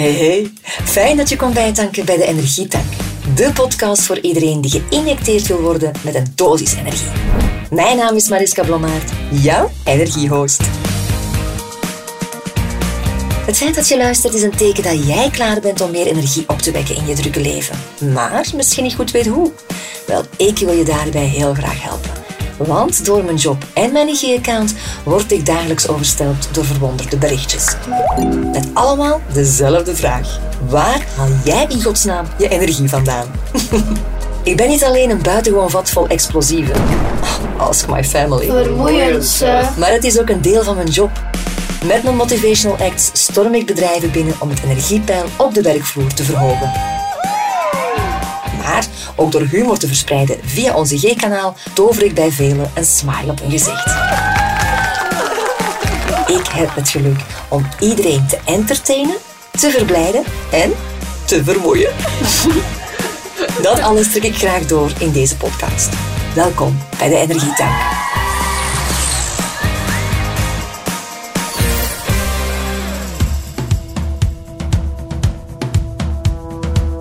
Hey hey, fijn dat je komt bijtanken bij de Energietank. De podcast voor iedereen die geïnjecteerd wil worden met een dosis energie. Mijn naam is Mariska Blommaert, jouw energiehost. Het feit dat je luistert is een teken dat jij klaar bent om meer energie op te wekken in je drukke leven. Maar misschien niet goed weet hoe. Wel, ik wil je daarbij heel graag helpen. Want door mijn job en mijn IG-account word ik dagelijks oversteld door verwonderde berichtjes. Met allemaal dezelfde vraag. Waar haal jij in godsnaam je energie vandaan? ik ben niet alleen een buitengewoon vat vol explosieven. Ask my family. Vermoeiend, Maar het is ook een deel van mijn job. Met mijn motivational acts storm ik bedrijven binnen om het energiepeil op de werkvloer te verhogen. Maar ook door humor te verspreiden via onze G-kanaal tover ik bij velen een smile op hun gezicht. Ik heb het geluk om iedereen te entertainen, te verblijden en te vermoeien. Dat alles trek ik graag door in deze podcast. Welkom bij de Energietank.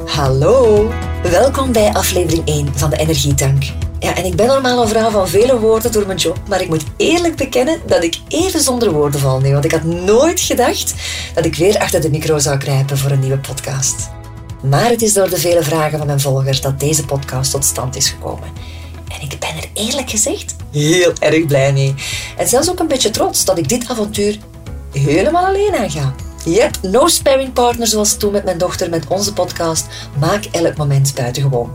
Hallo, welkom bij aflevering 1 van de Energietank. Ja, en ik ben normaal een vrouw van vele woorden door mijn job, maar ik moet eerlijk bekennen dat ik even zonder woorden val nu, want ik had nooit gedacht dat ik weer achter de micro zou kruipen voor een nieuwe podcast. Maar het is door de vele vragen van mijn volgers dat deze podcast tot stand is gekomen. En ik ben er eerlijk gezegd heel erg blij mee. En zelfs ook een beetje trots dat ik dit avontuur helemaal alleen aanga. Yep, no sparing partner zoals toen met mijn dochter met onze podcast Maak elk moment buitengewoon.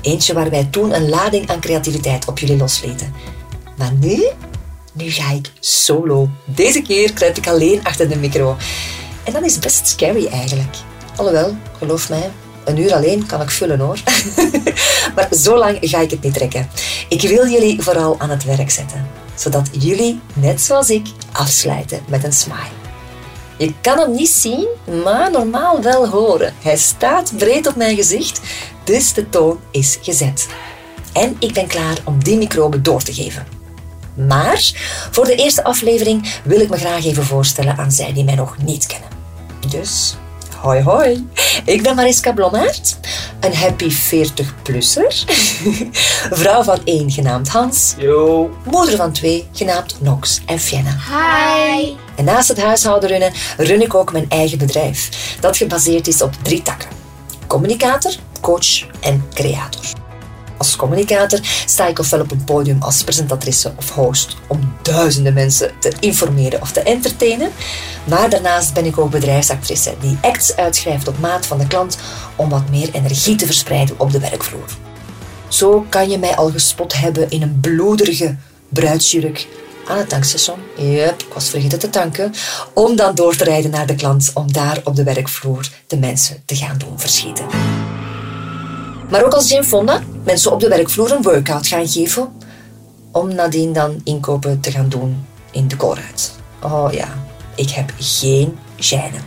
Eentje waar wij toen een lading aan creativiteit op jullie loslieten. Maar nu? Nu ga ik solo. Deze keer kruip ik alleen achter de micro. En dat is best scary eigenlijk. Alhoewel, geloof mij, een uur alleen kan ik vullen hoor. maar zo lang ga ik het niet trekken. Ik wil jullie vooral aan het werk zetten. Zodat jullie, net zoals ik, afsluiten met een smile. Je kan hem niet zien, maar normaal wel horen. Hij staat breed op mijn gezicht, dus de toon is gezet. En ik ben klaar om die microbe door te geven. Maar voor de eerste aflevering wil ik me graag even voorstellen aan zij die mij nog niet kennen. Dus, hoi hoi. Ik ben Mariska Blommaert, een happy 40-plusser, vrouw van één genaamd Hans, Yo. moeder van twee genaamd Nox en Fienna. Hi. En naast het huishouden runnen, run ik ook mijn eigen bedrijf. Dat gebaseerd is op drie takken. Communicator, coach en creator. Als communicator sta ik ofwel op een podium als presentatrice of host om duizenden mensen te informeren of te entertainen. Maar daarnaast ben ik ook bedrijfsactrice die acts uitschrijft op maat van de klant om wat meer energie te verspreiden op de werkvloer. Zo kan je mij al gespot hebben in een bloederige bruidsjurk aan het tankstation. Yep, ik was vergeten te tanken. Om dan door te rijden naar de klant om daar op de werkvloer de mensen te gaan doen verschieten. Maar ook als Jane Fonda mensen op de werkvloer een workout gaan geven. Om nadien dan inkopen te gaan doen in de Colruyt. Oh ja, ik heb geen gêne.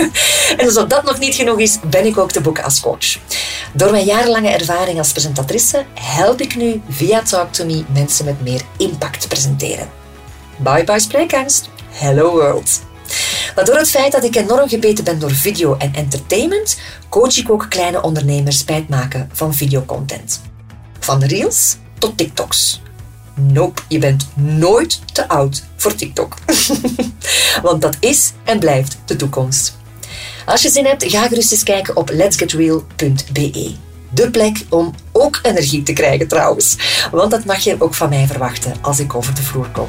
en alsof dat nog niet genoeg is, ben ik ook te boeken als coach. Door mijn jarenlange ervaring als presentatrice help ik nu via Talk to Me mensen met meer impact te presenteren. Bye bye spreekangst. Hello world. Maar door het feit dat ik enorm gebeten ben door video en entertainment, coach ik ook kleine ondernemers bij het maken van videocontent. Van reels tot TikToks. Nope, je bent nooit te oud voor TikTok. Want dat is en blijft de toekomst. Als je zin hebt, ga gerust eens kijken op letsgetreal.be. De plek om ook energie te krijgen trouwens. Want dat mag je ook van mij verwachten als ik over de vloer kom.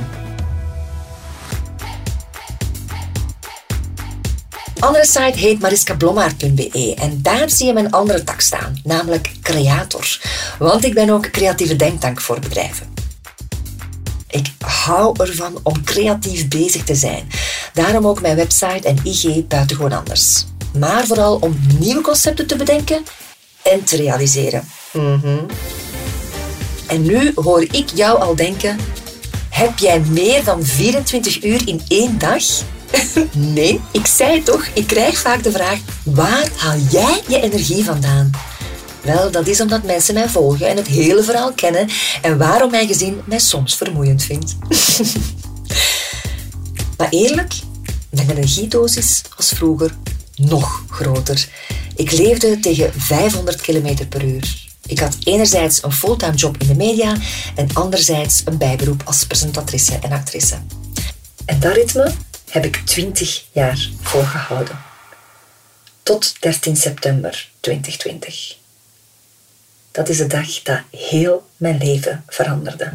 Andere site heet mariskablommaert.be en daar zie je mijn andere tak staan, namelijk Creator. Want ik ben ook creatieve denktank voor bedrijven. Ik hou ervan om creatief bezig te zijn. Daarom ook mijn website en IG buitengewoon anders. Maar vooral om nieuwe concepten te bedenken en te realiseren. Mhm. En nu hoor ik jou al denken: heb jij meer dan 24 uur in één dag? nee, ik zei toch, ik krijg vaak de vraag: waar haal jij je energie vandaan? Wel, dat is omdat mensen mij volgen en het hele verhaal kennen en waarom mijn gezin mij soms vermoeiend vindt. maar eerlijk, mijn energiedosis was vroeger nog groter. Ik leefde tegen 500 km per uur. Ik had enerzijds een fulltime job in de media en anderzijds een bijberoep als presentatrice en actrice. En dat ritme heb ik 20 jaar volgehouden. Tot 13 september 2020. Dat is de dag dat heel mijn leven veranderde.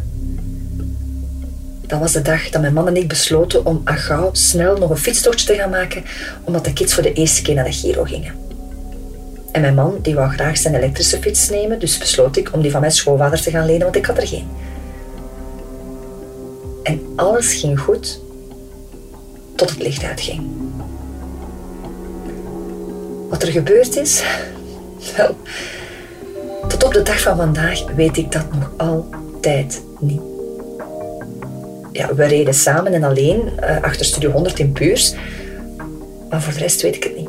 Dat was de dag dat mijn man en ik besloten om gauw snel nog een fietstochtje te gaan maken, omdat de kids voor de eerste keer naar de Giro gingen. En mijn man die wou graag zijn elektrische fiets nemen, dus besloot ik om die van mijn schoonvader te gaan lenen, want ik had er geen. En alles ging goed tot het licht uitging. Wat er gebeurd is? Wel, tot op de dag van vandaag weet ik dat nog altijd niet. We reden samen en alleen uh, achter Studio 100 in Puurs, maar voor de rest weet ik het niet.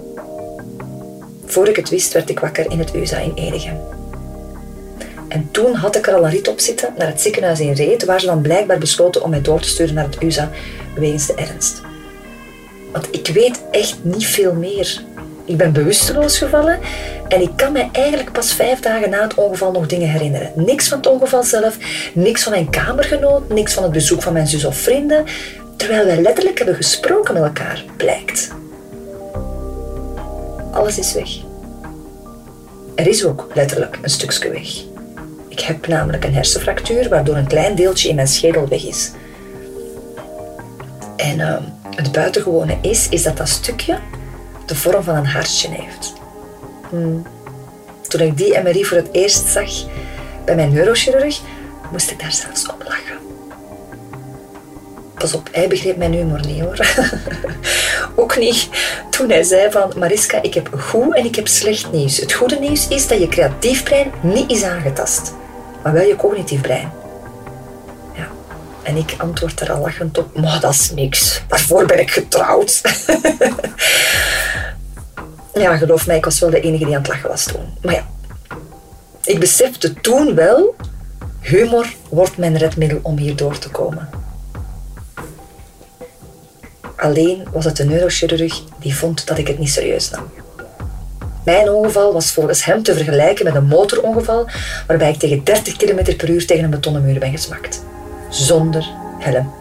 Voor ik het wist, werd ik wakker in het USA in Edegem. En toen had ik er al een rit op zitten naar het ziekenhuis in Reet, waar ze dan blijkbaar besloten om mij door te sturen naar het USA wegens de ernst. Want ik weet echt niet veel meer. Ik ben bewusteloos gevallen en ik kan me eigenlijk pas vijf dagen na het ongeval nog dingen herinneren. Niks van het ongeval zelf, niks van mijn kamergenoot, niks van het bezoek van mijn zus of vrienden, terwijl wij letterlijk hebben gesproken met elkaar, blijkt. Alles is weg. Er is ook letterlijk een stukje weg. Ik heb namelijk een hersenfractuur waardoor een klein deeltje in mijn schedel weg is. En uh, het buitengewone is, is dat dat stukje de vorm van een hartje heeft. Hmm. Toen ik die MRI voor het eerst zag bij mijn neurochirurg, moest ik daar zelfs op lachen. Pas op, hij begreep mijn humor niet hoor. Ook niet toen hij zei van Mariska, ik heb goed en ik heb slecht nieuws. Het goede nieuws is dat je creatief brein niet is aangetast, maar wel je cognitief brein. En ik antwoord er al lachend op, maar dat is niks. Daarvoor ben ik getrouwd. ja, geloof mij, ik was wel de enige die aan het lachen was toen. Maar ja, ik besefte toen wel, humor wordt mijn redmiddel om hier door te komen. Alleen was het de neurochirurg die vond dat ik het niet serieus nam. Mijn ongeval was volgens hem te vergelijken met een motorongeval waarbij ik tegen 30 km per uur tegen een betonnen muur ben gesmakt. Zonder helm.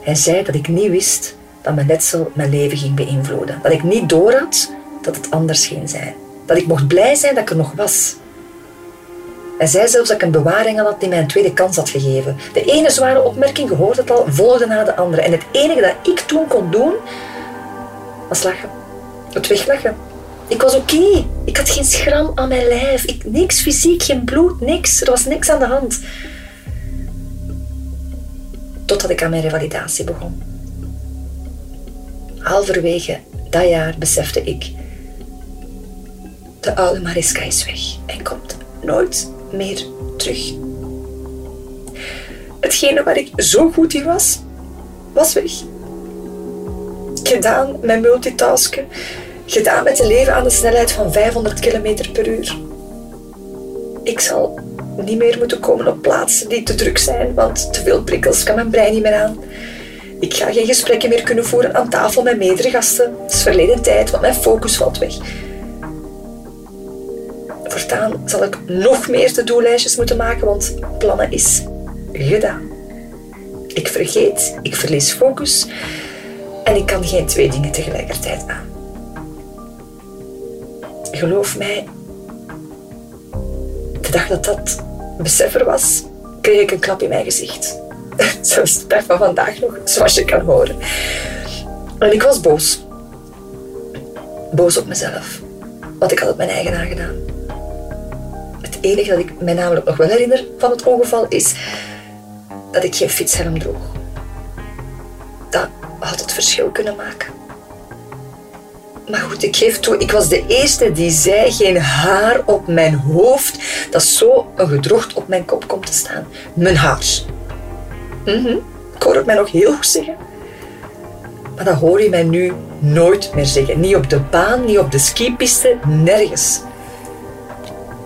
Hij zei dat ik niet wist dat mijn letsel mijn leven ging beïnvloeden. Dat ik niet doorhad dat het anders ging zijn. Dat ik mocht blij zijn dat ik er nog was. Hij zei zelfs dat ik een bewaring had die mij een tweede kans had gegeven. De ene zware opmerking, gehoord het al, volgde na de andere. En het enige dat ik toen kon doen, was lachen. Het weglachen. Ik was oké. Ik had geen schram aan mijn lijf. Ik, niks fysiek, geen bloed, niks. Er was niks aan de hand. Totdat ik aan mijn revalidatie begon. Halverwege dat jaar besefte ik... De oude Mariska is weg en komt nooit meer terug. Hetgene waar ik zo goed in was, was weg. Gedaan met multitasken, gedaan met te leven aan de snelheid van 500 km per uur. Ik zal niet meer moeten komen op plaatsen die te druk zijn, want te veel prikkels kan mijn brein niet meer aan. Ik ga geen gesprekken meer kunnen voeren aan tafel met meerdere gasten. Het is verleden tijd, want mijn focus valt weg. Voortaan zal ik nog meer to-do-lijstjes moeten maken, want plannen is gedaan. Ik vergeet, ik verlies focus en ik kan geen twee dingen tegelijkertijd aan. Geloof mij, de dag dat dat beseffer was, kreeg ik een klap in mijn gezicht. Zoals de dag van vandaag nog, zoals je kan horen. En ik was boos. Boos op mezelf. Want ik had het mijn eigen aangedaan. Het enige dat ik mij namelijk nog wel herinner van het ongeval is dat ik geen fietshelm droeg. Dat had het verschil kunnen maken. Maar goed, ik geef toe, ik was de eerste die zei geen haar op mijn hoofd dat zo een gedrocht op mijn kop komt te staan. Mijn haar. Mm Ik hoor het mij nog heel goed zeggen. Maar dat hoor je mij nu nooit meer zeggen. Niet op de baan, niet op de skipiste, nergens.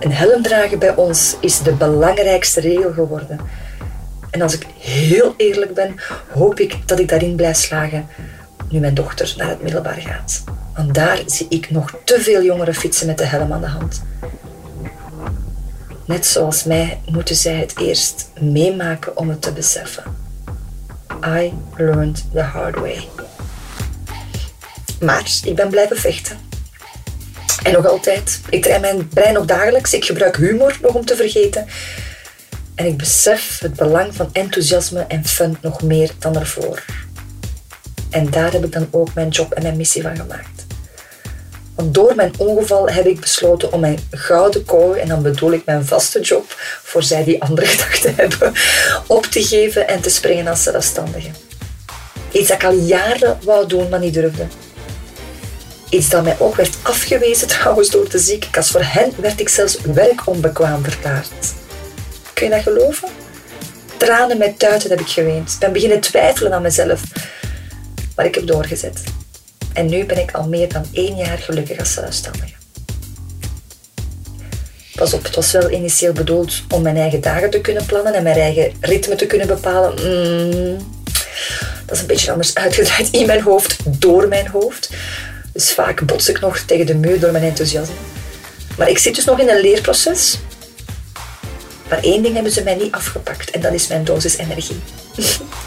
Een helm dragen bij ons is de belangrijkste regel geworden. En als ik heel eerlijk ben, hoop ik dat ik daarin blijf slagen nu mijn dochter naar het middelbaar gaat. Want daar zie ik nog te veel jongeren fietsen met de helm aan de hand. Net zoals mij moeten zij het eerst meemaken om het te beseffen. I learned the hard way. Maar ik ben blijven vechten. En nog altijd. Ik train mijn brein nog dagelijks. Ik gebruik humor nog om te vergeten. En ik besef het belang van enthousiasme en fun nog meer dan ervoor. En daar heb ik dan ook mijn job en mijn missie van gemaakt. Door mijn ongeval heb ik besloten om mijn gouden kooi, en dan bedoel ik mijn vaste job, voor zij die andere gedachten hebben, op te geven en te springen als zelfstandige. Iets dat ik al jaren wou doen, maar niet durfde. Iets dat mij ook werd afgewezen trouwens door de ziekenkast. Voor hen werd ik zelfs werkonbekwaam verklaard. Kun je dat geloven? Tranen met tuiten heb ik geweend. Ik ben beginnen twijfelen aan mezelf. Maar ik heb doorgezet. En nu ben ik al meer dan één jaar gelukkig als zelfstandige. Pas op, het was wel initieel bedoeld om mijn eigen dagen te kunnen plannen en mijn eigen ritme te kunnen bepalen. Mm, dat is een beetje anders uitgedraaid in mijn hoofd, door mijn hoofd. Dus vaak bots ik nog tegen de muur door mijn enthousiasme. Maar ik zit dus nog in een leerproces. Maar één ding hebben ze mij niet afgepakt en dat is mijn dosis energie.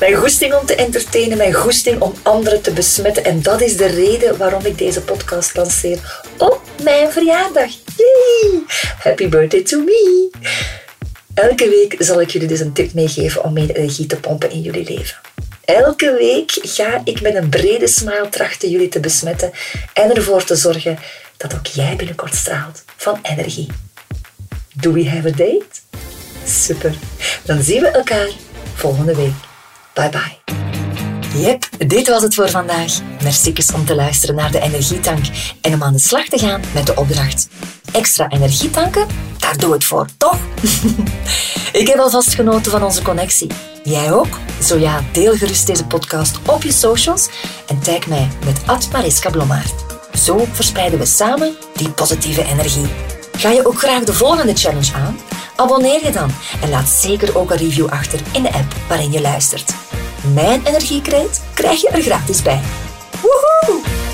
mijn goesting om te entertainen, mijn goesting om anderen te besmetten. En dat is de reden waarom ik deze podcast lanceer op mijn verjaardag. Yay! Happy birthday to me! Elke week zal ik jullie dus een tip meegeven om meer energie te pompen in jullie leven. Elke week ga ik met een brede smile trachten jullie te besmetten en ervoor te zorgen dat ook jij binnenkort straalt van energie. Do we have a date? Super. Dan zien we elkaar volgende week. Bye bye. Yep, dit was het voor vandaag. Merci om te luisteren naar de Energietank en om aan de slag te gaan met de opdracht. Extra energietanken? Daar doe het voor, toch? Ik heb alvast genoten van onze connectie. Jij ook? Zo ja, deel gerust deze podcast op je socials en tag mij met Mariska Blommaert. Zo verspreiden we samen die positieve energie. Ga je ook graag de volgende challenge aan? Abonneer je dan en laat zeker ook een review achter in de app waarin je luistert. Mijn energiekreet krijg je er gratis bij. Woehoe!